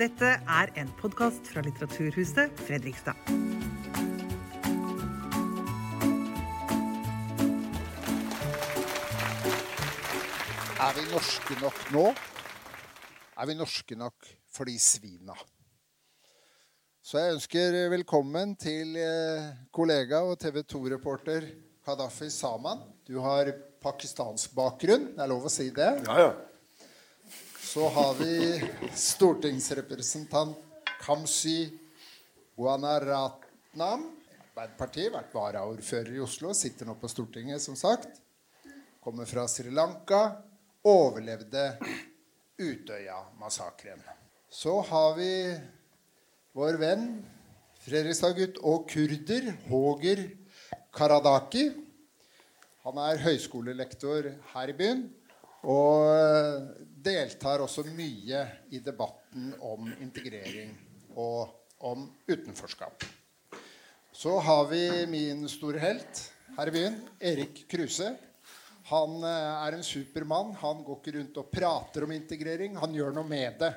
Dette er en podkast fra Litteraturhuset Fredrikstad. Er vi norske nok nå? Er vi norske nok for de svina? Så jeg ønsker velkommen til eh, kollega og TV 2-reporter Kadafi Saman. Du har pakistansk bakgrunn, det er lov å si det? Ja, ja. Så har vi stortingsrepresentant Kamzy Guanaratnam. Arbeiderpartiet, vært varaordfører i Oslo, sitter nå på Stortinget, som sagt. Kommer fra Sri Lanka. Overlevde Utøya-massakren. Så har vi vår venn, Fredrikstad-gutt og kurder, Håger Karadaki. Han er høyskolelektor her i byen. Og deltar også mye i debatten om integrering og om utenforskap. Så har vi min store helt her i byen, Erik Kruse. Han eh, er en supermann. Han går ikke rundt og prater om integrering. Han gjør noe med det.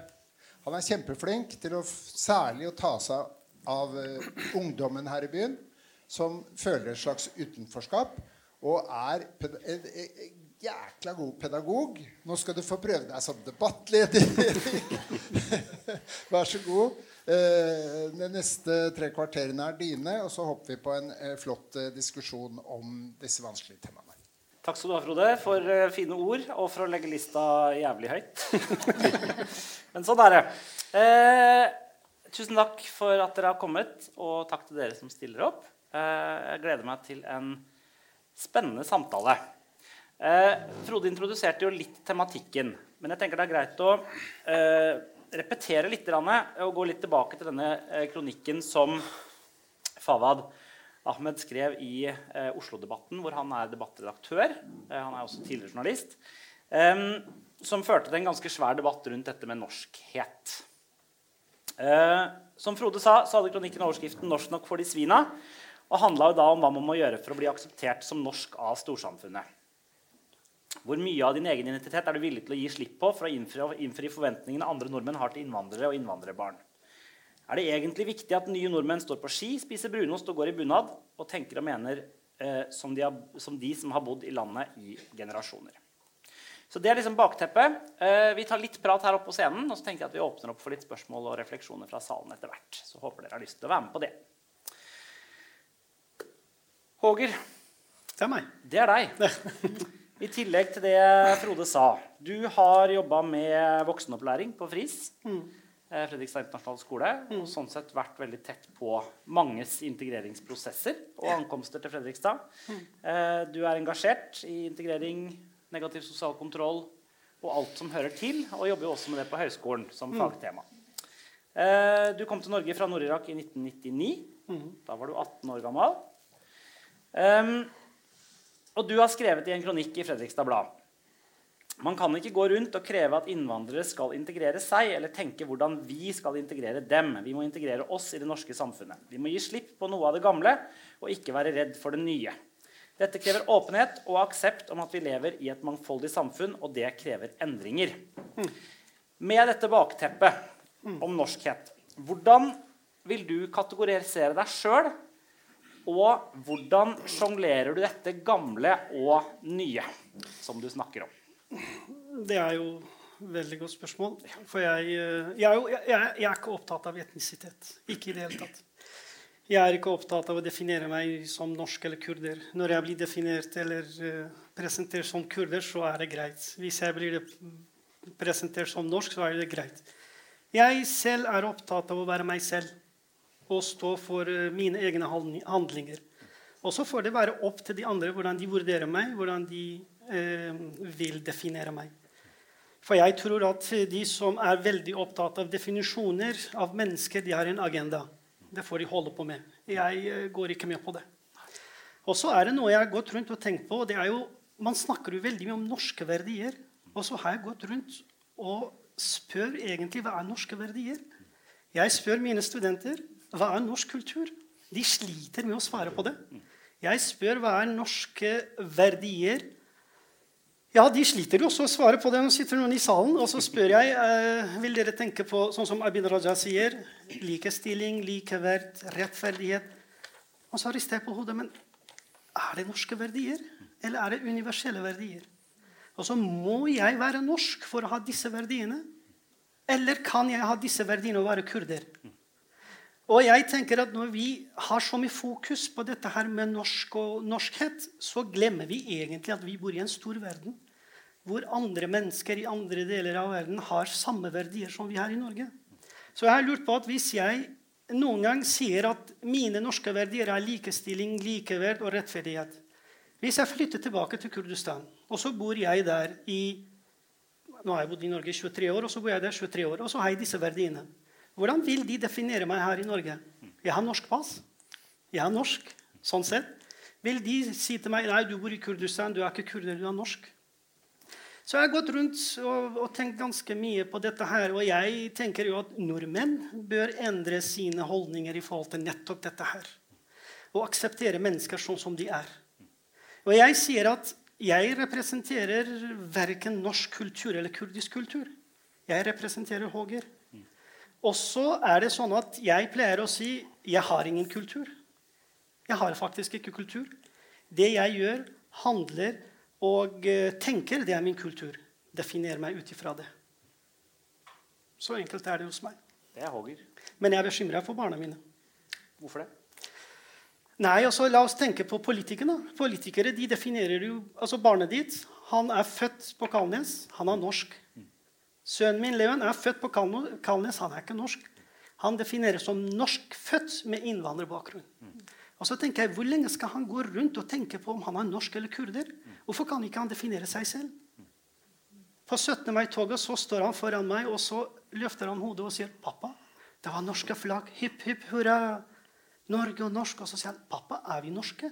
Han er kjempeflink til å særlig å ta seg av uh, ungdommen her i byen som føler et slags utenforskap, og er jækla god pedagog. Nå skal du få prøve deg som debattleder. Vær så god. Eh, de neste tre kvarterene er dine, og så hopper vi på en eh, flott eh, diskusjon om disse vanskelige temaene. Takk skal du ha, Frode, for fine ord og for å legge lista jævlig høyt. Men sånn er det. Tusen takk for at dere har kommet, og takk til dere som stiller opp. Jeg gleder meg til en spennende samtale. Eh, Frode introduserte jo litt tematikken. Men jeg tenker det er greit å eh, repetere litt og gå litt tilbake til denne eh, kronikken som Fawad Ahmed skrev i eh, Oslo-debatten, hvor han er debattredaktør. Eh, han er også tidligere journalist. Eh, som førte til en ganske svær debatt rundt dette med norskhet. som Frode sa, så hadde kronikken overskriften 'Norsk nok for de svina'. Og handla om hva man må gjøre for å bli akseptert som norsk av storsamfunnet. Hvor mye av din egen identitet er du villig til å gi slipp på for å innfri, forventningene andre nordmenn har til innvandrere og innvandrerbarn? Er det egentlig viktig at nye nordmenn står på ski, spiser brunost og går i bunad og tenker og mener eh, som, de har, som, de som har bodd i landet i generasjoner? Så Det er liksom bakteppet. Eh, vi tar litt prat her oppe på scenen, og så tenker jeg at vi åpner opp for litt spørsmål og refleksjoner fra salen etter hvert. Så håper dere har lyst til å være med på det. Håger. Det er meg. Det er deg. I tillegg til det Frode sa. Du har jobba med voksenopplæring på FRIS. Mm. Eh, Fredrikstad internasjonale skole. Mm. Og sånn sett vært veldig tett på manges integreringsprosesser og ankomster til Fredrikstad. Mm. Eh, du er engasjert i integrering, negativ sosial kontroll og alt som hører til. Og jobber jo også med det på høyskolen som mm. fagtema. Eh, du kom til Norge fra Nord-Irak i 1999. Mm. Da var du 18 år gammel. Og du har skrevet i en kronikk i Fredrikstad Blad. Man kan ikke gå rundt og kreve at innvandrere skal integrere seg, eller tenke hvordan vi skal integrere dem. Vi må integrere oss i det norske samfunnet. Vi må gi slipp på noe av det gamle og ikke være redd for det nye. Dette krever åpenhet og aksept om at vi lever i et mangfoldig samfunn, og det krever endringer. Med dette bakteppet om norskhet, hvordan vil du kategorisere deg sjøl og hvordan sjonglerer du dette gamle og nye som du snakker om? Det er jo veldig godt spørsmål. For jeg, eh, jeg, er jo, jeg, jeg, er ikke opptatt av etnisitet. Ikke i det hele tatt. Jeg er ikke opptatt av å definere meg som norsk eller kurder. Når jeg blir definert eller uh, presentert som kurder, så er det greit. Hvis jeg blir presentert som norsk, så er det greit. Jeg selv er opptatt av å være meg selv og stå for eh, mine egne handlinger. Og så får det være opp til de andre hvordan de vurderer meg, hvordan de eh, vil definere meg. For jeg tror at de som er veldig opptatt av definisjoner av mennesker, de har en agenda. Det får de holde på med. Jeg eh, går ikke med på det. Og så er det noe jeg har gått rundt og tenkt på. det er jo, Man snakker jo veldig mye om norske verdier. Og så har jeg gått rundt og spør egentlig hva er norske verdier. Jeg spør mine studenter hva er norsk kultur? De sliter med å svare på det. Jeg spør hva er norske verdier. Ja, de sliter jo også å svare på det. Nå sitter noen i salen, og så spør jeg eh, vil dere tenke på sånn som Abid Raja sier, likestilling, likeverd, rettferdighet. Og så rister jeg på hodet. Men er det norske verdier, eller er det universelle verdier? Og så må jeg være norsk for å ha disse verdiene. Eller kan jeg ha disse verdiene og være kurder? Og jeg tenker at Når vi har så mye fokus på dette her med norsk og norskhet, så glemmer vi egentlig at vi bor i en stor verden hvor andre mennesker i andre deler av verden har samme verdier som vi har i Norge. Så jeg har lurt på at hvis jeg noen gang sier at mine norske verdier er likestilling, likeverd og rettferdighet Hvis jeg flytter tilbake til Kurdistan, og så bor jeg der i Nå har jeg bodd i Norge i 23 år, og så bor jeg der 23 år, og så har jeg disse verdiene. Hvordan vil de definere meg her i Norge? Jeg har norsk pass. Jeg er norsk. Sånn sett. Vil de si til meg nei, du bor i Kurdistan, du er ikke kurder, du er norsk? Så jeg har gått rundt og, og, tenkt ganske mye på dette her. Og jeg tenker jo at nordmenn bør endre sine holdninger i forhold til nettopp dette her. Og akseptere mennesker sånn som de er. Og jeg sier at jeg representerer verken norsk kultur eller kurdisk kultur. Jeg representerer Håger. Og så er det sånn at jeg pleier å si jeg har ingen kultur. Jeg har faktisk ikke kultur. Det jeg gjør, handler og eh, tenker, det er min kultur. Definer meg ut ifra det. Så enkelt er det hos meg. Det er hogger. Men jeg er bekymra for barna mine. Hvorfor det? Nei, altså La oss tenke på politikerne. Politikere de definerer jo altså Barnet ditt han er født på Kalnes. Han er norsk. Sønnen min Leon er født på Kalnes. Han er ikke norsk. Han defineres som norskfødt med innvandrerbakgrunn. Og så tenker jeg, Hvor lenge skal han gå rundt og tenke på om han er norsk eller kurder? Hvorfor kan ikke han definere seg selv? På 17. mai-toget så står han foran meg og så løfter han hodet og sier, 'Pappa, det var norske flagg. Hipp, hipp, hurra. Norge og norsk.' Og så sier han, 'Pappa, er vi norske?'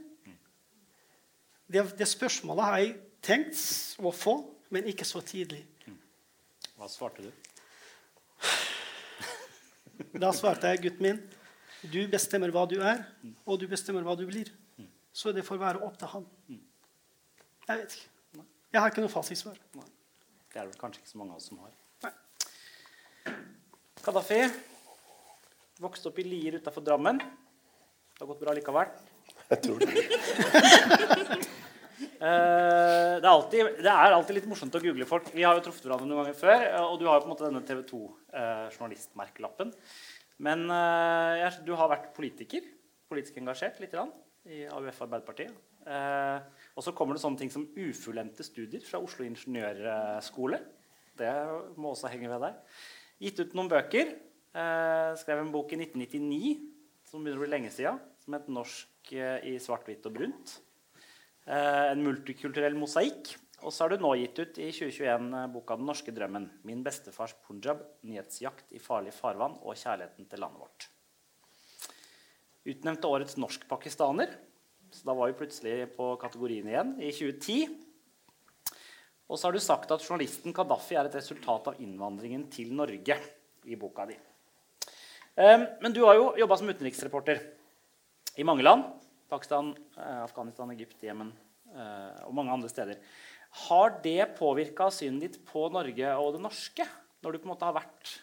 Det, det spørsmålet har jeg tenkt å få, men ikke så tidlig. Hva svarte du? Da svarte jeg, gutten min, du bestemmer hva du er, og du bestemmer hva du blir. Så det får være opp til han. Jeg vet ikke. Jeg har ikke noe fasitsvar. Det er det kanskje ikke så mange av oss som har. Nei. Kadafi vokste opp i Lier utafor Drammen. Det har gått bra likevel. Jeg tror det. Eh, det, er alltid, det er alltid litt morsomt å google folk. Vi har jo truffet hverandre noen ganger før, eh, og du har jo på en måte denne TV 2-journalistmerkelappen. Men eh, du har vært politiker, politisk engasjert litt grann, i AUF Arbeiderpartiet. Og så kommer det sånne ting som ufullendte studier fra Oslo ingeniørskole. Det må også henge ved deg. Gitt ut noen bøker. Skrev en bok i 1999 som begynner å bli lenge siden, som het 'Norsk i svart-hvitt og brunt'. Eh, en multikulturell mosaikk. Og så har du nå gitt ut i 2021 eh, boka 'Den norske drømmen'. Min bestefars punjab, nyhetsjakt i farlig farvann og kjærligheten til landet vårt. Utnevnt til årets norsk-pakistaner. Så da var vi plutselig på kategorien igjen i 2010. Og så har du sagt at journalisten Kadafi er et resultat av innvandringen til Norge i boka di. Eh, Men du har jo jobba som utenriksreporter i mange land. Pakistan, eh, Afghanistan, Egypt, Jemen eh, og mange andre steder. Har det påvirka synet ditt på Norge og det norske når du på en måte har vært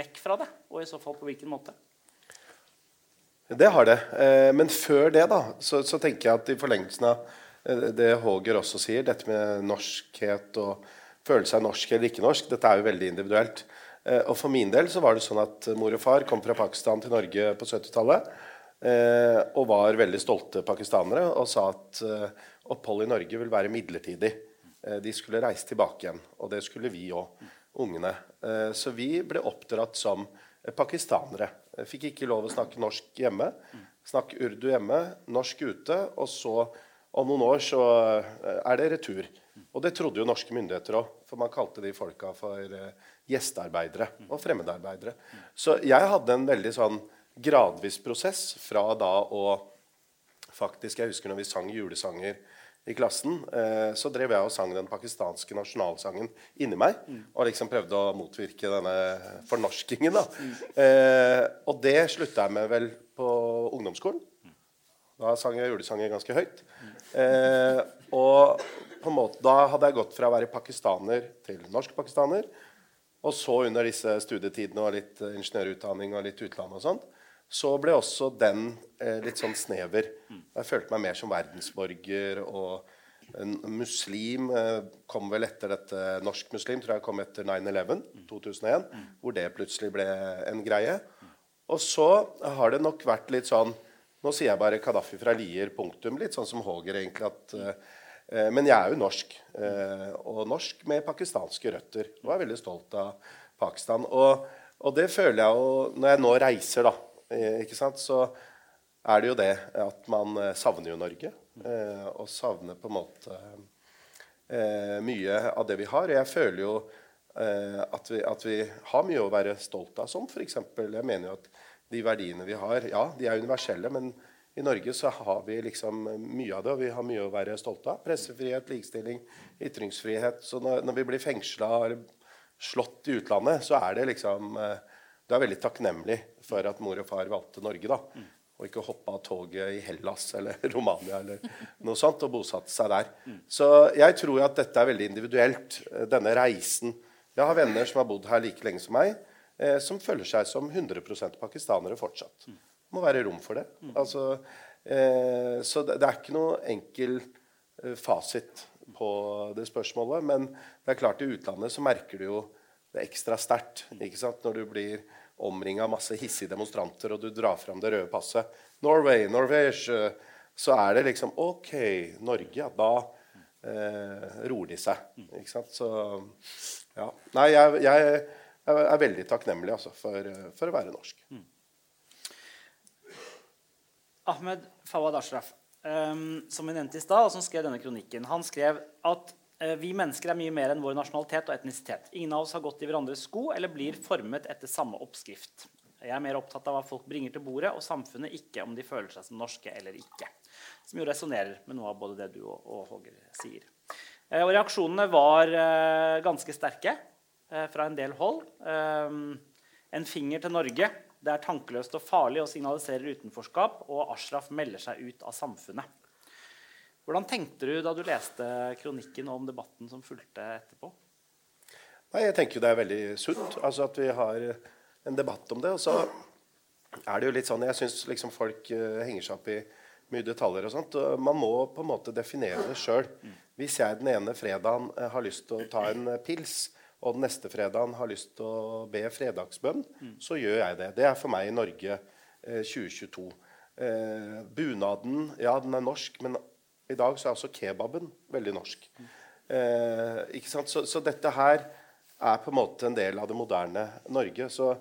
vekk fra det? Og i så fall på hvilken måte? Det har det. Eh, Men før det da, så, så tenker jeg at i forlengelsen av det Håger også sier, dette med norskhet og føle seg norsk eller ikke norsk, dette er jo veldig individuelt. Og for min del så var det sånn at mor og far kom fra Pakistan til Norge på 70-tallet. Eh, Og var veldig stolte pakistanere og sa at eh, opphold i Norge vil være midlertidig. Eh, De skulle reise tilbake igjen, og det skulle vi òg, ungene. Så vi ble oppdratt som pakistanere. Fikk ikke lov å snakke norsk hjemme. Snakke urdu hjemme, norsk ute. Og så, om noen år, så er det retur. Og det trodde jo norske myndigheter òg, for man kalte de folka for gjestearbeidere og fremmedarbeidere. Så jeg hadde en veldig sånn gradvis prosess fra da å faktisk, Jeg husker når vi sang julesanger i klassen, eh, så drev jeg og sang den pakistanske nasjonalsangen inni meg. Og liksom prøvde å motvirke denne fornorskingen. da. Eh, og det slutta jeg med vel på ungdomsskolen. Da sang jeg julesanger ganske høyt. Eh, og på en måte, Da hadde jeg gått fra å være pakistaner til norsk-pakistaner. Og så under disse studietidene og litt ingeniørutdanning og litt utland og sånt, så ble også den eh, litt sånn snever. Jeg følte meg mer som verdensborger. og en muslim eh, kom vel etter dette Norsk muslim tror jeg kom etter 9-11, 2001, hvor det plutselig ble en greie. Og så har det nok vært litt sånn Nå sier jeg bare Kadafi fra Lier, punktum. Litt sånn som Håger, egentlig. at eh, men jeg er jo norsk, eh, og norsk med pakistanske røtter. Og er veldig stolt av Pakistan. Og, og det føler jeg jo når jeg nå reiser, da, eh, ikke sant, så er det jo det at man eh, savner jo Norge. Eh, og savner på en måte eh, mye av det vi har. Og jeg føler jo eh, at vi, at, vi, har mye å være stolt av. Som f.eks. Jeg mener jo at de verdiene vi har, ja, de er universelle. men i Norge så har vi liksom mye av det, og vi har mye å være stolte av. Pressefrihet, likestilling, ytringsfrihet. Så når, når vi blir fengsla eller slått i utlandet, så er det liksom Du er veldig takknemlig for at mor og far valgte Norge. da og ikke hoppe av toget i Hellas eller Romania eller noe sånt og bosatte seg der. Så jeg tror at dette er veldig individuelt, eh, denne reisen. Jeg har venner som har bodd her like lenge som meg, eh, som føler seg som 100 pakistanere fortsatt. Det må være rom for det. Altså, eh, så det, det, er ikke noe enkel eh, fasit på det spørsmålet. Men det er klart i utlandet så merker du jo det ekstra sterkt når du blir omringa av masse hissige demonstranter, og du drar fram det røde passet Norway, Norwegian Så er det liksom OK, Norge, da eh, roer de seg. Ikke sant? Så ja. Nei, jeg, jeg, jeg er veldig takknemlig altså, for, for, å være norsk. Mm. Ahmed Fawad Ashraf, um, som vi nevnte i stad, og som skrev denne kronikken, han skrev at Eh, vi mennesker er mye mer enn vår nasjonalitet og etnisitet. Ingen av oss har gått i hverandres sko eller blir formet etter samme oppskrift. Jeg er mer opptatt av hva folk bringer til bordet, og samfunnet ikke om de føler seg som norske eller ikke. Som jo resonnerer med noe av både det du og, Håger sier. Eh, og reaksjonene var eh, ganske sterke eh, fra en del hold. Eh, en finger til Norge. Det er tankeløst og farlig og signaliserer utenforskap, og Ashraf melder seg ut av samfunnet. Hvordan tenkte du da du leste kronikken om debatten som fulgte etterpå? Nei, jeg tenker jo det er veldig sunt altså at vi har en debatt om det. Og så er det jo litt sånn Jeg syns liksom folk uh, henger seg opp i mye detaljer og sånt. Og man må på en måte definere det sjøl. Hvis jeg den ene fredagen uh, har lyst til å ta en uh, pils, og den neste fredagen har lyst til å be fredagsbønn, så gjør jeg det. Det er for meg i Norge 2022. bunaden, ja, den er norsk, men i dag så er også kebaben veldig norsk. Eh? Så, så, dette her er på en måte en del av det moderne Norge. Så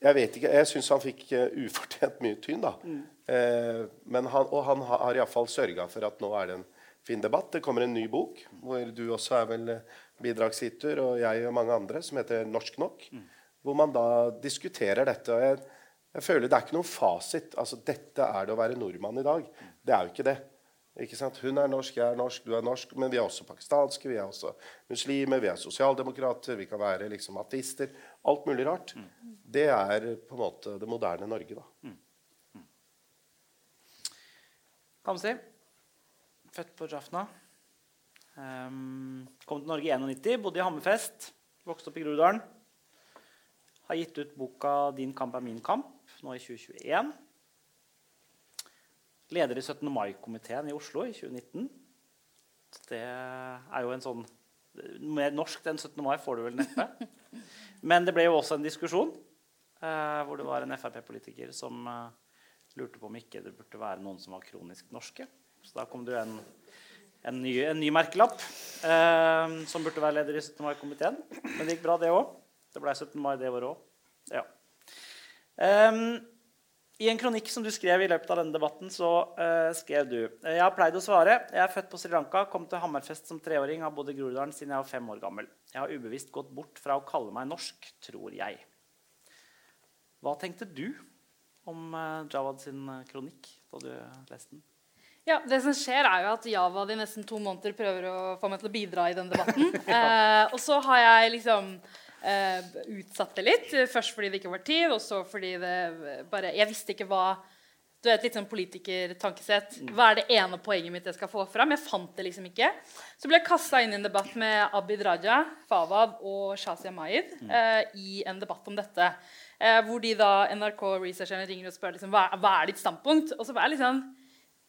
jeg vet ikke, jeg syns han fikk uh, ufortjent mye tyn. da. Mm. Eh, men han, og han har iallfall sørga for at nå er det en fin debatt. Det kommer en ny bok hvor du også er vel eh, bidragsyter, og jeg og mange andre, som heter 'Norsk nok'. Mm. Hvor man da diskuterer dette. og jeg, jeg føler Det er ikke noen fasit. altså Dette er det å være nordmann i dag. Det er jo ikke det. Ikke sant? Hun er norsk, jeg er norsk, du er norsk. Men vi er også pakistanske, vi er også muslimer, vi er sosialdemokrater, vi kan være liksom ateister. Alt mulig rart. Mm. Det er på en måte det moderne Norge, da. Mm. Mm. Kamzy, født på Jafna. Um, kom til Norge i 91, bodde i Hammerfest. Vokste opp i Groruddalen. Har gitt ut boka 'Din kamp er min kamp' nå i 2021 leder i 17. mai-komiteen i Oslo i 2019. Det er jo en sånn Mer norsk enn 17. mai får du vel neppe. Men det ble jo også en diskusjon eh, hvor det var en Frp-politiker som eh, lurte på om ikke det burde være noen som var kronisk norske. Så da kom det jo en, en, ny, en ny, merkelapp eh, som burde være leder i 17. mai-komiteen. Men det gikk bra, det òg. Det ble 17. mai det året òg. Ja. Um, i en kronikk som du skrev i løpet av denne debatten, så uh, skrev du Jeg har pleid å svare. Jeg er født på Sri Lanka, kom til Hammerfest som treåring, har bodd i Groruddalen siden jeg var fem år gammel. Jeg har ubevisst gått bort fra å kalle meg norsk, tror jeg. Hva tenkte du om uh, Jawad sin eh, kronikk da du leste den? Ja, det som skjer er jo at Javad i nesten to måneder prøver å få meg til å bidra i den debatten. uh, og så har jeg liksom utsatt det litt. Først fordi det ikke var tid, og så fordi det bare Jeg visste ikke hva du vet, litt sånn politikertankesett. Hva er det ene poenget mitt jeg skal få fram? Jeg fant det liksom ikke. Så ble jeg kasta inn i en debatt med Abid Raja, Fawad og Shazia Maid eh, i en debatt om dette. Eh, hvor de da, NRK-researcherne ringer og spør liksom, hva, hva er ditt standpunkt. Og så var jeg litt sånn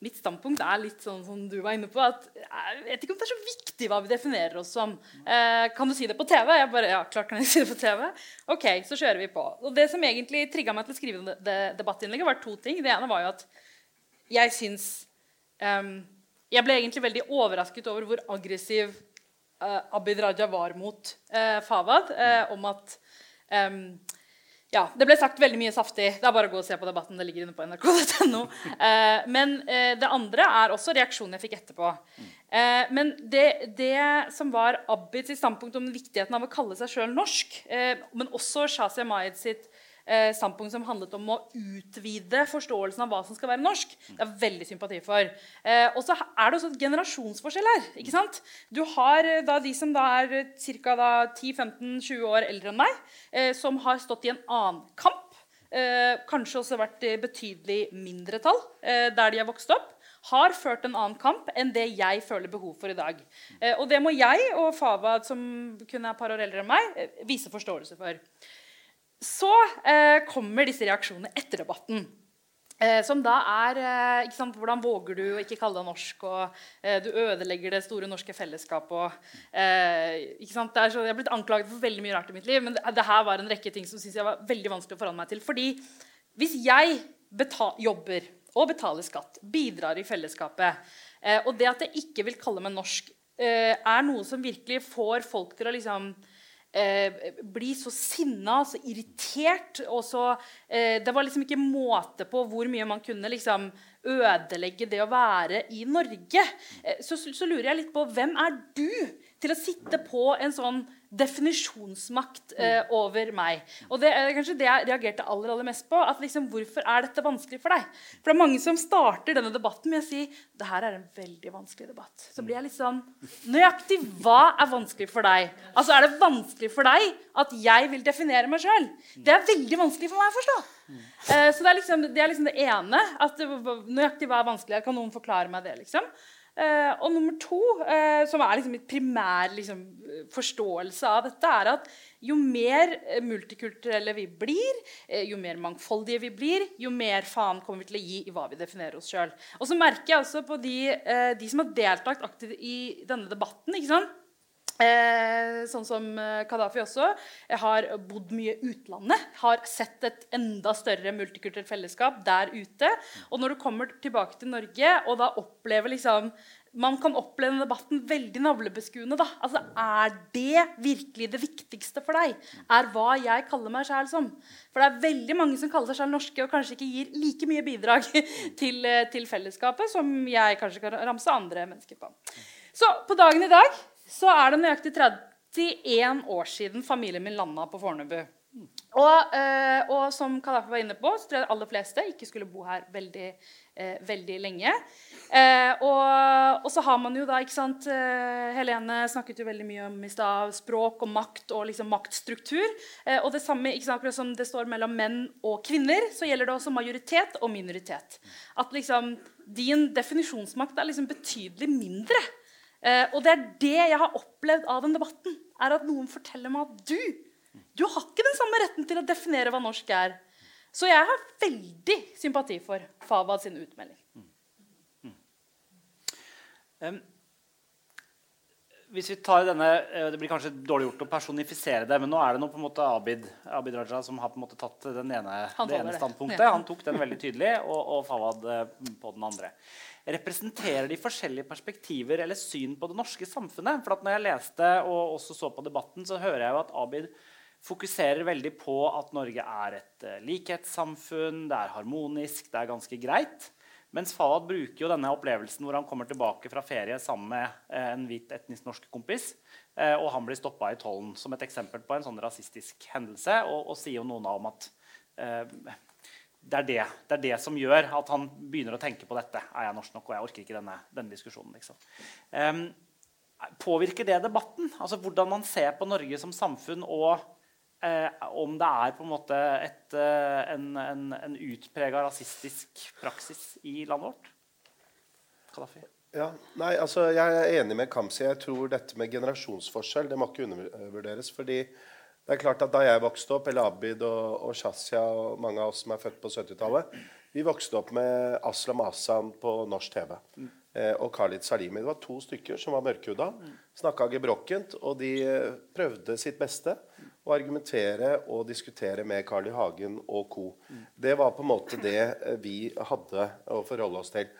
Mitt standpunkt er litt sånn som du var inne på. at Jeg vet ikke om det er så viktig hva vi definerer oss som. Eh, kan du si det på TV? Jeg bare, ja, klart kan jeg si det på TV. Ok, så kjører vi på. Og Det som egentlig trigga meg til å skrive det, debattinnlegget, var to ting. Det ene var jo at jeg syns um, Jeg ble egentlig veldig overrasket over hvor aggressiv uh, Abid Raja var mot uh, Fawad. Uh, om at ehm, ja, Det ble sagt veldig mye saftig. Det er bare å gå og se på debatten. det ligger inne på nrk.no. Eh, men eh, det andre er også reaksjonen jeg fikk etterpå. Eh, men det, det som var Abids standpunkt om viktigheten av å kalle seg sjøl norsk, men også Shazia Mayed sitt eh, standpunkt som handlet om å utvide forståelsen av hva som skal være norsk. Det er veldig sympati for. Eh, og så er det også et generasjonsforskjell her. ikke sant? Du har eh, da de som da er ca. 10-15-20 år eldre enn meg, eh, som har stått i en annen kamp. Eh, kanskje også vært i betydelig mindretall eh, der de har vokst opp. Har ført en annen kamp enn det jeg føler behov for i dag. Eh, og det må jeg og Fawad, som kun er et par år eldre enn meg, eh, vise forståelse for. Så eh, kommer disse reaksjonene etter debatten. Eh, som da er eh, ikke sant, Hvordan våger du å ikke kalle deg norsk? og eh, Du ødelegger det store norske fellesskapet. og, eh, ikke sant, er så, Jeg har blitt anklaget for veldig mye rart i mitt liv, men det, det her var en rekke ting som synes jeg var veldig vanskelig å forholde meg til. fordi hvis jeg betal, jobber og betaler skatt, bidrar i fellesskapet, eh, og det at jeg ikke vil kalle meg norsk, eh, er noe som virkelig får folk til å liksom eh, bli så sinna, så irritert. Og så, eh, det var liksom ikke måte på hvor mye man kunne liksom ødelegge det å være i Norge. Eh, så, så lurer jeg litt på hvem er du til å sitte på en sånn definisjonsmakt eh, over meg. Og det er kanskje det jeg reagerte aller, aller mest på. at liksom, Hvorfor er dette vanskelig for deg? For det er mange som starter denne debatten med å si det her er en veldig vanskelig debatt. Så blir jeg litt sånn Nøyaktig hva er vanskelig for deg? Altså, Er det vanskelig for deg at jeg vil definere meg sjøl? Det er veldig vanskelig for meg å forstå. Eh, så det er, liksom, det er liksom det ene. at Nøyaktig hva er vanskelig? Kan noen forklare meg det? liksom? Eh, og nummer to, uh, som er liksom mitt primær liksom, forståelse av dette, er at jo mer eh, multikulturelle vi blir, uh, jo mer mangfoldige vi blir, jo mer faen kommer vi til å gi i hva vi definerer oss sjøl. Og så merker jeg også på de, de som har deltatt aktivt i denne debatten. ikke sant? Eh, sånn som eh, Kadafi også. Jeg har bodd mye utlandet. Har sett et enda større multikulturelt fellesskap der ute. Og når du kommer tilbake til Norge og da opplever liksom man kan oppleve denne debatten veldig navlebeskuende. da. Altså, Er det virkelig det viktigste for deg? Er hva jeg kaller meg sjæl som? For det er veldig mange som kaller seg selv norske og kanskje ikke gir like mye bidrag til, eh, til fellesskapet som jeg kanskje kan ramse andre mennesker på. Så på dagen i dag så er det nøyaktig 31 år siden familien min landa på Fornebu. Og, eh, og som Kadafi var inne på, så tror jeg de aller fleste ikke skulle bo her veldig, eh, veldig lenge. Eh, og, og så har man jo da, ikke sant Helene snakket jo veldig mye om i stad språk og makt og liksom maktstruktur. Eh, og det samme ikke sant, akkurat som det står mellom menn og kvinner, så gjelder det også majoritet og minoritet. At liksom din definisjonsmakt er liksom betydelig mindre. Eh, og det er det jeg har opplevd av den debatten. er At noen forteller meg at du du har ikke den samme retten til å definere hva norsk er. Så jeg har veldig sympati for Fawad sin utmelding. Um, hvis vi tar denne, eh, Det blir kanskje dårlig gjort å personifisere det, men nå er det noe på en måte Abid, Abid Raja som har på en måte tatt den ene, det ene det. standpunktet. Ja. Han tok den veldig tydelig, og, og Fawad eh, på den andre. Representerer de forskjellige perspektiver eller syn på det norske samfunnet? For når jeg leste og også så på debatten, så hører jeg jo at Abid fokuserer veldig på at Norge er et eh, likhetssamfunn, det er harmonisk, det er ganske greit. Mens Fawad bruker jo denne opplevelsen hvor han kommer tilbake fra ferie sammen med eh, en hvit etnisk norsk kompis, eh, og han blir stoppa i tollen som et eksempel på en sånn rasistisk hendelse, og, og sier jo noen om at eh, det, er det, det er det som gjør at han begynner å tenke på dette. Er jeg norsk nok, og jeg orker ikke denne, denne diskusjonen. Liksom. Um, påvirker det debatten? Altså Hvordan man ser på Norge som samfunn og eh, om det er på en måte et, eh, en, en, en utprega rasistisk praksis i landet vårt? Kadafi? Ja, nei, altså Jeg er enig med Kamzy. Jeg tror dette med generasjonsforskjell det må ikke undervurderes. fordi det er klart at Da jeg vokste opp, eller Abid og, og Shazia og mange av oss som er født på 70-tallet, vi vokste opp med Aslam Asan på norsk TV. Eh, og Khalid Salimi. Det var to stykker som var mørkhuda. Snakka gebrokkent. Og de eh, prøvde sitt beste å argumentere og diskutere med Carl I. Hagen og co. Det var på en måte det eh, vi hadde å forholde oss til.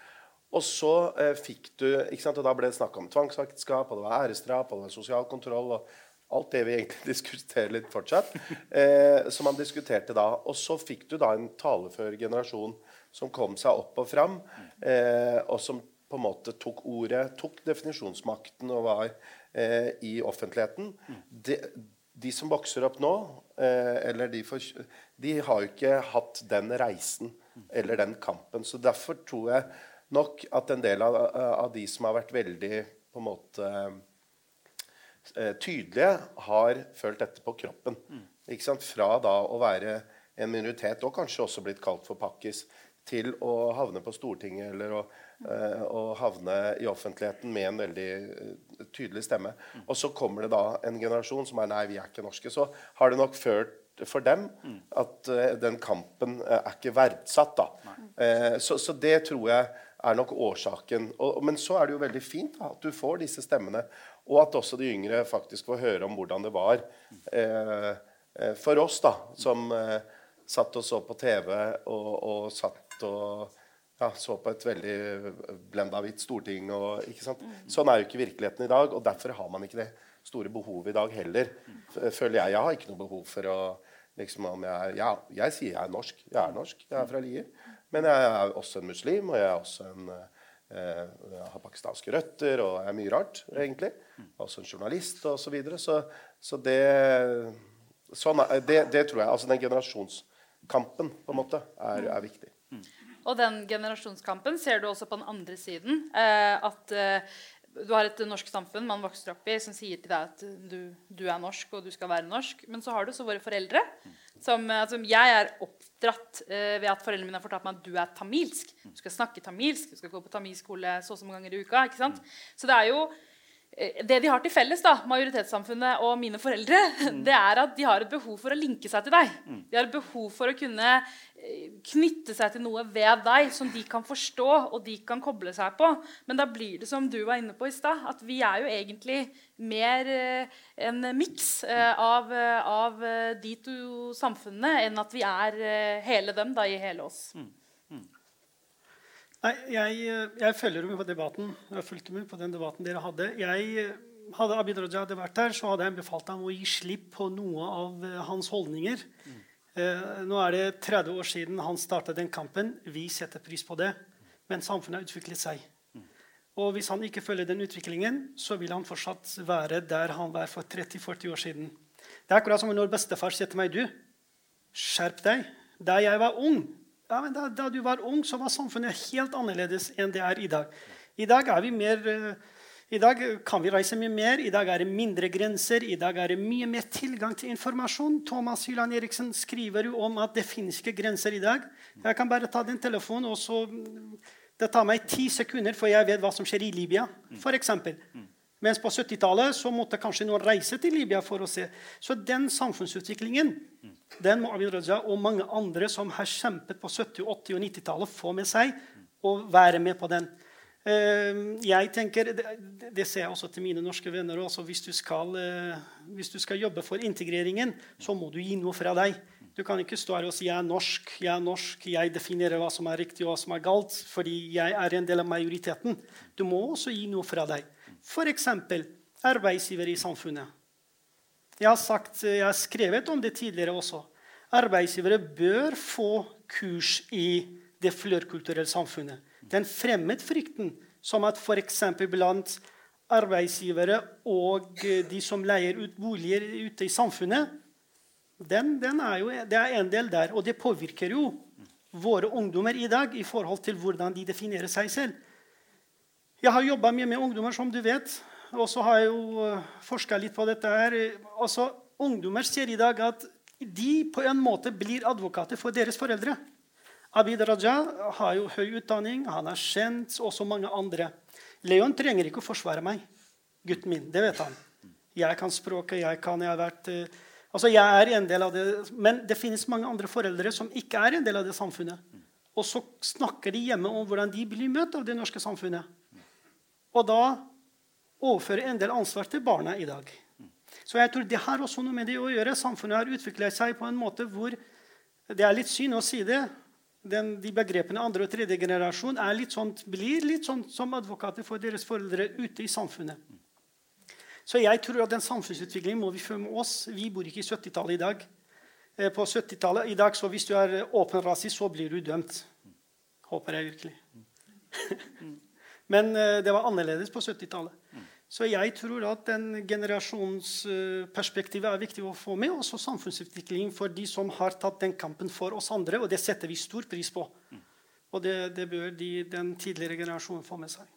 Og så eh, fikk du ikke sant, og Da ble det snakk om tvangsekteskap, og det var æresdrap, og det var sosial kontroll. og Alt det vi egentlig diskuterer litt fortsatt. Eh, som man diskuterte da. Og så fikk du da en talefør generasjon som kom seg opp og fram, eh, og som på en måte tok ordet, tok definisjonsmakten og var eh, i offentligheten. De, de, som vokser opp nå, eh, eller de, for, de har jo ikke hatt den reisen eller den kampen. Så derfor tror jeg nok at en del av, av de som har vært veldig på en måte tydelige, har følt dette på kroppen. Sant? Fra da å være en minoritet, og kanskje også blitt kalt for pakkis, til å havne på Stortinget eller å, uh, å havne i offentligheten med en veldig uh, tydelig stemme. Og så kommer det da en generasjon som er nei, vi er ikke norske. Så har det nok ført for dem at uh, den kampen er ikke verdsatt. da. Så, så, det tror jeg er nok årsaken. Og, men så er det jo veldig fint da, at du får disse stemmene. Og at også de yngre faktisk får høre om hvordan det var eh, eh, for oss, da, som eh, satt og så på TV og, og satt og ja, så på et veldig blenda hvitt storting. Og, ikke sant? Sånn er jo ikke virkeligheten i dag, og derfor har man ikke det store behovet i dag heller. Føler jeg. Jeg har ikke noe behov for å liksom om jeg, ja, jeg sier jeg er norsk. Jeg er norsk. Jeg er fra Lier. Men jeg er også en muslim, og jeg er også en Eh, har pakistanske røtter og er mye rart, egentlig. Også en journalist osv. Så, videre. så Så det, sånn det, det tror jeg. Altså den generasjonskampen på en måte er, er viktig. Og den generasjonskampen ser du også på den andre siden. Eh, at eh, du har et norsk samfunn man vokser opp i, som sier til deg at du, du, er norsk og du skal være norsk. Men så har du så våre foreldre. Som, altså, jeg er oppdratt eh, ved at foreldrene mine har fortalt meg at du er tamilsk. Du skal snakke tamilsk, du skal gå på tamilskole så og så mange ganger i uka. ikke sant? Så det er jo det de har til felles, da, majoritetssamfunnet og mine foreldre, mm. det er at de har et behov for å linke seg til deg. Mm. De har et behov for å kunne eh, knytte seg til noe ved deg som de kan forstå og de kan koble seg på. Men da blir det som du var inne på i stad, at vi er jo egentlig mer eh, en miks av, av de to samfunnene enn at vi er hele dem da, i hele oss. Mm. Nei, jeg, jeg, følger med på debatten. Jeg fulgte med på den debatten dere hadde. Jeg, hadde Abid Raja hadde vært der, så hadde jeg befalt ham å gi slipp på noe av eh, hans holdninger. Mm. Nå er det 30 år siden han startet den kampen. Vi setter pris på det. Men samfunnet har utviklet seg. Og hvis han ikke følger den utviklingen, så vil han fortsatt være der han var for 30-40 år siden. Det er akkurat som når bestefar sier til meg du, skjerp deg. Da jeg var ung, ja, da, da, du var ung, så var samfunnet helt annerledes enn det er i dag. I dag er mer... Uh, i dag kan vi reise mye mer, i dag er det mindre grenser, i dag er det mye mer tilgang til informasjon. Thomas Hyland Eriksen skriver jo om at det finnes ikke grenser i dag. Jeg kan bare ta den telefonen, og så Det tar meg ti sekunder for jeg vet hva som skjer i Libya, f.eks. Mens på 70-tallet måtte kanskje noen reise til Libya for å se. Så den samfunnsutviklingen den må Abid Raja og mange andre som har kjempet på 70-, 80- og 90-tallet, få med seg og være med på den. Eh, jeg tenker, Det ser jeg også til mine norske venner. Også, hvis, du skal, eh, hvis du skal jobbe for integreringen, så må du gi noe fra deg. Du kan ikke stå her og si jeg er norsk, jeg er norsk, jeg definerer hva som er riktig og hva som er galt, fordi jeg er en del av majoriteten. Du må også gi noe fra deg. F.eks. arbeidsgivere i samfunnet. Jeg har, sagt, jeg har skrevet om det tidligere også. Arbeidsgivere bør få kurs i det flerkulturelle samfunnet. Den fremmedfrykten som at f.eks. blant arbeidsgivere og de som leier ut boliger ute i samfunnet, den, den er jo, det er en del der. Og det påvirker jo våre ungdommer i dag i forhold til hvordan de definerer seg selv. Jeg har jobba mye med ungdommer, som du vet. Og så har jeg jo eh, forska litt på dette her. Altså, ungdommer ser i dag at de på en måte blir advokater for deres foreldre. Abid Raja har jo høy utdanning, han er kjent, og så mange andre. Leon trenger ikke å forsvare meg, gutten min. Det vet han. Jeg kan språket, jeg kan, jeg har vært... eh, Altså, jeg er en del av det, Men det finnes mange andre foreldre som ikke er en del av det samfunnet. Og så snakker de hjemme om hvordan de blir møtt av det norske samfunnet. Og da overfører en del ansvar til barna i dag. Så jeg tror det har også noe med det å gjøre. Samfunnet har utviklet seg på en måte hvor Det er litt synd å si det. Den, de begrepene andre og tredje generasjon er litt sånt, blir litt sånn som advokater for deres foreldre ute i samfunnet. Så jeg tror at den samfunnsutviklingen må vi følge med oss. Vi bor ikke i 70-tallet i dag. Eh, På 70-tallet i dag, så Hvis du er åpen rasist, så blir du dømt. Håper jeg virkelig. Men eh, det var annerledes på 70-tallet. Så jeg tror at den generasjonsperspektivet er viktig å få med. Også samfunnsutvikling for de som har tatt den kampen for oss andre. Og det setter vi stor pris på. Og det, det bør de, den tidligere generasjonen få med seg.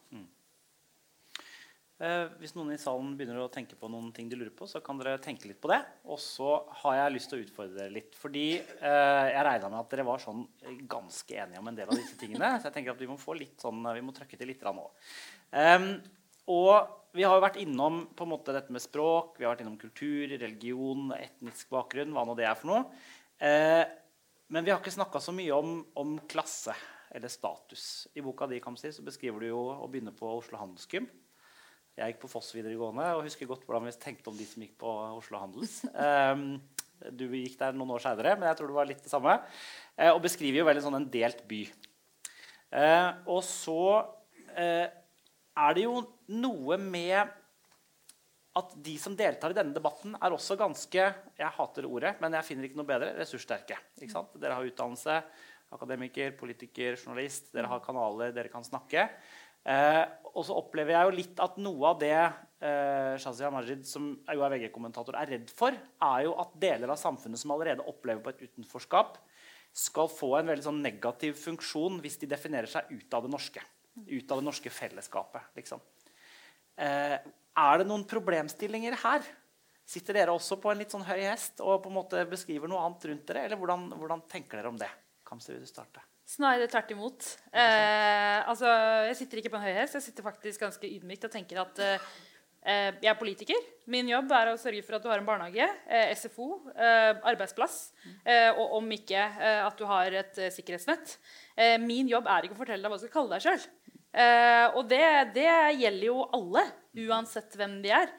Eh, hvis noen i salen begynner å tenke på noen ting de lurer på, så kan dere tenke litt på det. Og så har jeg lyst til å utfordre dere litt. Fordi eh, jeg regna med at dere var sånn eh, ganske enige om en del av disse tingene. Så jeg tenker at vi må få litt sånn, vi må trøkke til litt nå. Og vi har jo vært innom på en måte dette med språk, vi har vært innom kultur, religion, etnisk bakgrunn, hva nå det er for noe. Men vi har ikke snakka så mye om, om klasse eller status. I boka di Kamsi, så beskriver du jo å begynne på Oslo Handelsgym. Jeg gikk på Foss videregående og husker godt hvordan vi tenkte om de som gikk på Oslo Handels. Um, du gikk der noen år seinere, men jeg tror det var litt det samme. Uh, og beskriver jo veldig sånn en delt by. Uh, og så uh, er det jo noe med at de som deltar i denne debatten, er også ganske jeg hater ordet, men jeg finner ikke noe bedre ressurssterke. Dere har utdannelse, akademiker, politiker, journalist. Dere har kanaler, dere kan snakke. Eh, og så opplever jeg jo litt at noe av det eh, Shazia Majid, som jo er VG-kommentator, er redd for, er jo at deler av samfunnet som allerede opplever på et utenforskap, skal få en veldig sånn negativ funksjon hvis de definerer seg ut av det norske. Ut av det norske fellesskapet, liksom. Eh, er det noen problemstillinger her? Sitter dere også på en litt sånn høy hest og på en måte beskriver noe annet rundt dere? Eller hvordan, hvordan tenker dere om det? Kamsi, vil du starte? Snarere tvert imot. Eh, altså, jeg sitter ikke på en høy hest. Jeg sitter faktisk ganske ydmykt og tenker at eh, jeg er politiker. Min jobb er å sørge for at du har en barnehage, eh, SFO, eh, arbeidsplass, eh, og om ikke eh, at du har et eh, sikkerhetsnett. Eh, min jobb er ikke å fortelle deg hva du skal kalle deg sjøl. og det, det gjelder jo alle, uansett hvem de er.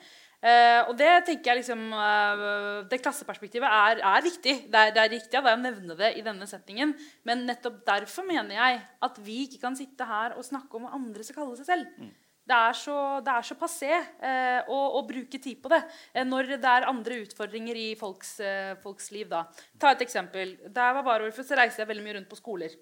Eh, og det tenker jeg liksom uh, Det klasseperspektivet er, er viktig. Det er, det er riktig at jeg nevner det i denne settingen. Men nettopp derfor mener jeg at vi ikke kan sitte her og snakke om hva andre skal kalle seg selv. Det er så, det er så passé uh, å, å bruke tid på det når det er andre utfordringer i folks, folks liv. Da. Ta et eksempel. Da jeg var varaordfører, reiste jeg veldig mye rundt på skoler.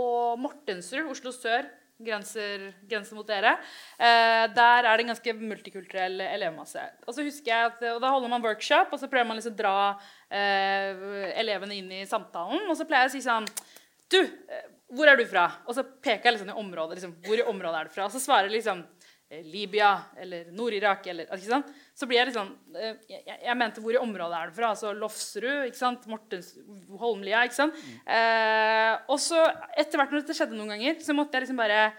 Og Mortensrud, Oslo sør, grenser, grenser mot dere. Eh, der er det en ganske multikulturell elevmasse. Og så husker jeg at, og Da holder man workshop, og så prøver man liksom å dra eh, elevene inn i samtalen. Og så pleier jeg å si sånn Du, eh, hvor er du fra? Og så peker jeg liksom i området. Liksom, hvor i området er du fra? Og så svarer liksom Libya eller Nord-Irak eller ikke sant? Så blir jeg litt sånn eh, jeg, jeg mente hvor i området er det fra? Altså Lofsrud, ikke sant? Mortens, Holmlia, ikke sant? Eh, og så etter hvert når dette skjedde noen ganger, så måtte jeg liksom bare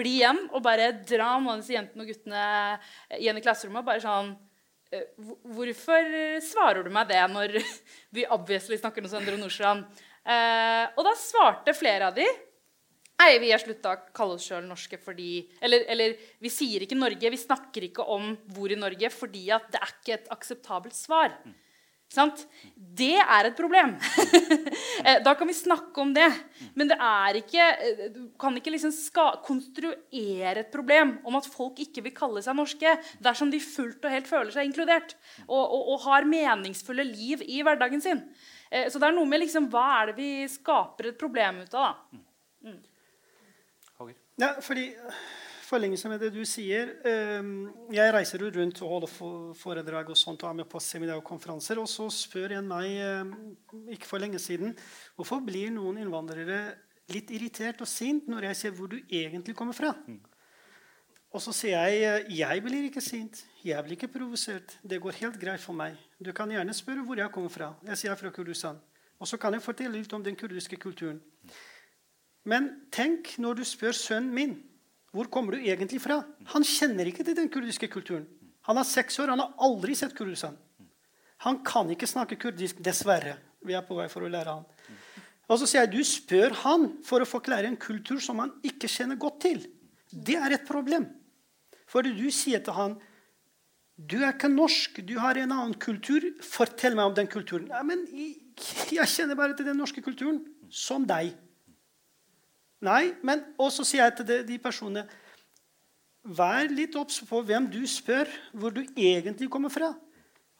bli hjem og bare dra noen av disse jentene og guttene igjen i klasserommet. bare sånn eh, Hvorfor svarer du meg det når vi obviously snakker om Søndre Nordstrand? Eh, og da svarte flere av de Nei, vi har slutta å kalle oss sjøl norske fordi eller, eller vi sier ikke Norge, vi snakker ikke om hvor i Norge fordi at det er ikke et akseptabelt svar. Sant? Det er et problem. Eh, da kan vi snakke om det. Men det er ikke, eh, du kan ikke liksom ska, konstruere et problem om at folk ikke vil kalle seg norske dersom de fullt og helt føler seg inkludert og, og, og har meningsfulle liv i hverdagen sin. Eh, Så det er noe med liksom, hva er det vi skaper et problem ut av. da? Håger? Ja, fordi forlengelse med det du sier ehm, Jeg reiser jo rundt og holder foredrag og sånt, og er med på seminar og konferanser. Og så spør en meg ehm, ikke for lenge siden hvorfor blir noen innvandrere litt irritert og sint når jeg ser hvor du egentlig kommer fra. Og så sier jeg eh, jeg blir ikke sint. Jeg blir ikke provosert. Det går helt greit for meg. Du kan gjerne spørre hvor jeg kommer fra. Jeg sier jeg er fra Kurdistan. Og så kan jeg fortelle litt om den kurdiske kulturen. Men tenk når du spør sønnen min hvor kommer du egentlig fra. Han kjenner ikke til den kurdiske kulturen. Han er seks år, han har aldri sett Kurdistan. Han kan ikke snakke kurdisk, dessverre. Vi er på vei for å lære han. Og så sier jeg du spør han for å forklare en kultur som han ikke kjenner godt til. Det er et problem. For du sier til han du er ikke norsk, du har en annen kultur. Fortell meg om den kulturen. Ja, men jeg kjenner bare til den norske kulturen. Som deg. Nei, men også sier jeg til de personene Vær litt obs på hvem du spør, hvor du egentlig kommer fra.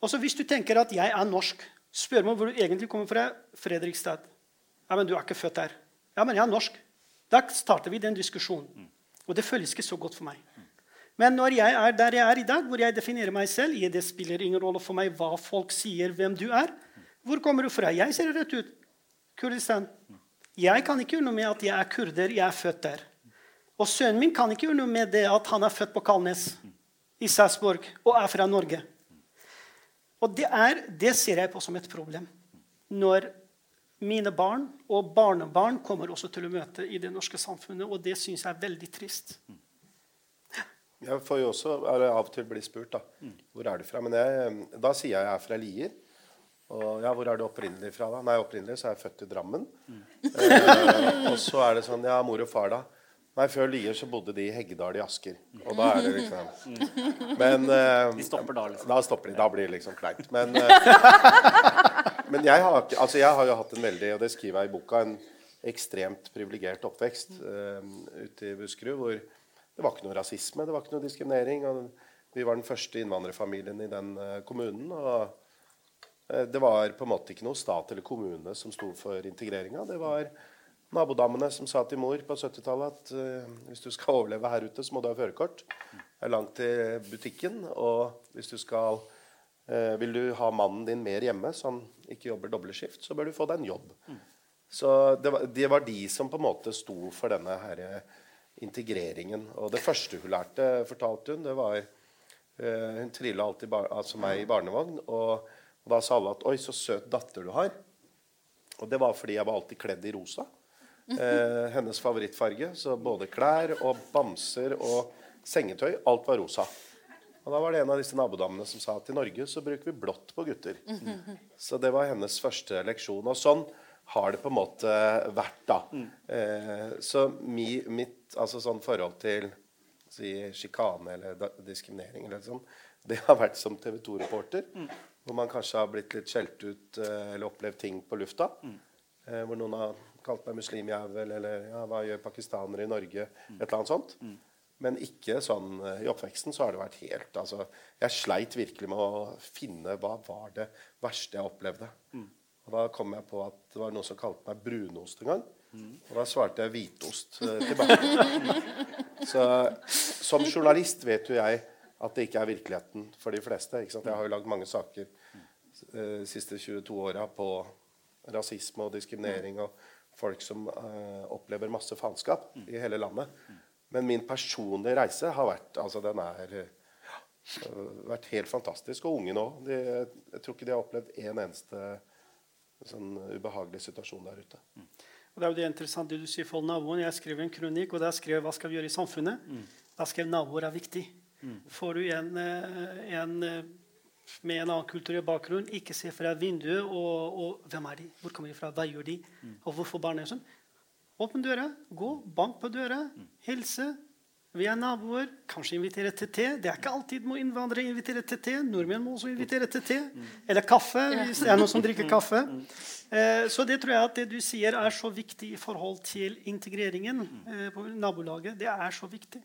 Også hvis du tenker at jeg er norsk, spør meg hvor du egentlig kommer fra. Fredrikstad. Ja, men du er ikke født her. Ja, men jeg er norsk. Da starter vi den diskusjonen. Og det føles ikke så godt for meg. Men når jeg er der jeg er i dag, hvor jeg definerer meg selv, det spiller ingen rolle for meg hva folk sier, hvem du er. Hvor kommer du fra? Jeg ser rett ut. Kurdistan. Jeg kan ikke gjøre noe med at jeg er kurder. Jeg er født der. Og sønnen min kan ikke gjøre noe med det at han er født på Kalnes i Sarpsborg og er fra Norge. Og det, er, det ser jeg på som et problem. Når mine barn og barnebarn kommer også til å møte i det norske samfunnet. Og det syns jeg er veldig trist. Jeg får jo også av og til bli spurt da, hvor er du fra. Men jeg, da sier jeg jeg er fra Lier. Og ja, hvor er du opprinnelig fra, da? Nei, opprinnelig så er jeg født i Drammen. Mm. Eh, og så er det sånn Ja, mor og far, da? Nei, før Lier så bodde de i Heggedal i Asker. Og da er det liksom Men eh, De stopper da, liksom. Da stopper de. Da blir det liksom kleint. Men, eh, men jeg, har, altså, jeg har jo hatt en veldig, og det skriver jeg i boka, en ekstremt privilegert oppvekst uh, ute i Buskerud. hvor det var ikke noe rasisme, det var ikke noe diskriminering. og Vi var den første innvandrerfamilien i den uh, kommunen. og Eh, det var på en måte ikke noe stat eller kommune som sto for integreringa. Det var nabodammene som sa til mor på 70-tallet at uh, hvis du skal overleve her ute, så må du ha førerkort. Det er langt til butikken. Og hvis du skal uh, Vil du ha mannen din mer hjemme, han ikke jobber dobleskift, så bør du få deg en jobb. Så det var, det var, de som på en måte sto for denne her integreringen. Og det første hun lærte, fortalte hun, det var uh, Hun trilla alltid altså meg i barnevogn. og og da sa alle at 'oi, så søt datter du har'. Og det var fordi jeg var alltid kledd i rosa. Eh, hennes favorittfarge. Så både klær og bamser og sengetøy, alt var rosa. Og da var det en av disse nabodamene som sa at i Norge så bruker vi blått på gutter. Så det var hennes første leksjon. Og sånn har det på en måte vært, da. Eh, så mi, mitt altså sånn forhold til si, sjikane eller diskriminering eller sånn, det har vært som TV 2-reporter. Hvor man kanskje har blitt litt skjelt ut eh, eller opplevd ting på lufta. Mm. Eh, hvor noen har kalt meg muslimjævel, eller ja, 'hva gjør pakistanere i Norge?' Mm. Et eller annet sånt. Mm. Men ikke sånn eh, I oppveksten så har det vært helt altså, Jeg sleit virkelig med å finne hva var det verste jeg opplevde. Mm. Og Da kom jeg på at det var noen som kalte meg brunost en gang. Mm. Og da svarte jeg hvitost eh, tilbake. så som journalist vet jo jeg at det ikke er virkeligheten for de fleste. Jeg har jo lagd mange saker de uh, siste 22 åra på rasisme og diskriminering og folk som uh, opplever masse faenskap i hele landet. Men min personlige reise har vært altså den er uh, vært helt fantastisk. Og unge nå. De, jeg tror ikke de har opplevd en eneste sånn ubehagelig situasjon der ute. Mm. Og det er jo det interessante du sier for naboen. Jeg skrev en kronikk, og der skrev hva skal vi gjøre i samfunnet. Mm. Da skrev naboer er viktig. Får du en, en med en annen kulturell bakgrunn ikke se fra vinduet og, og, hvem er de, hvor kommer de fra, hva gjør de, mm. og hvorfor barn er sånn. Åpne døra, gå, bank på døra, mm. hilse. Vi er naboer. Kanskje invitere til te. Det er ikke alltid må innvandrere invitere til te. Nordmenn må også invitere til te. Mm. Eller kaffe, hvis det er noen som drikker kaffe. Eh, så det tror jeg at det du sier, er så viktig i forhold til integreringen eh, på nabolaget. Det er så viktig.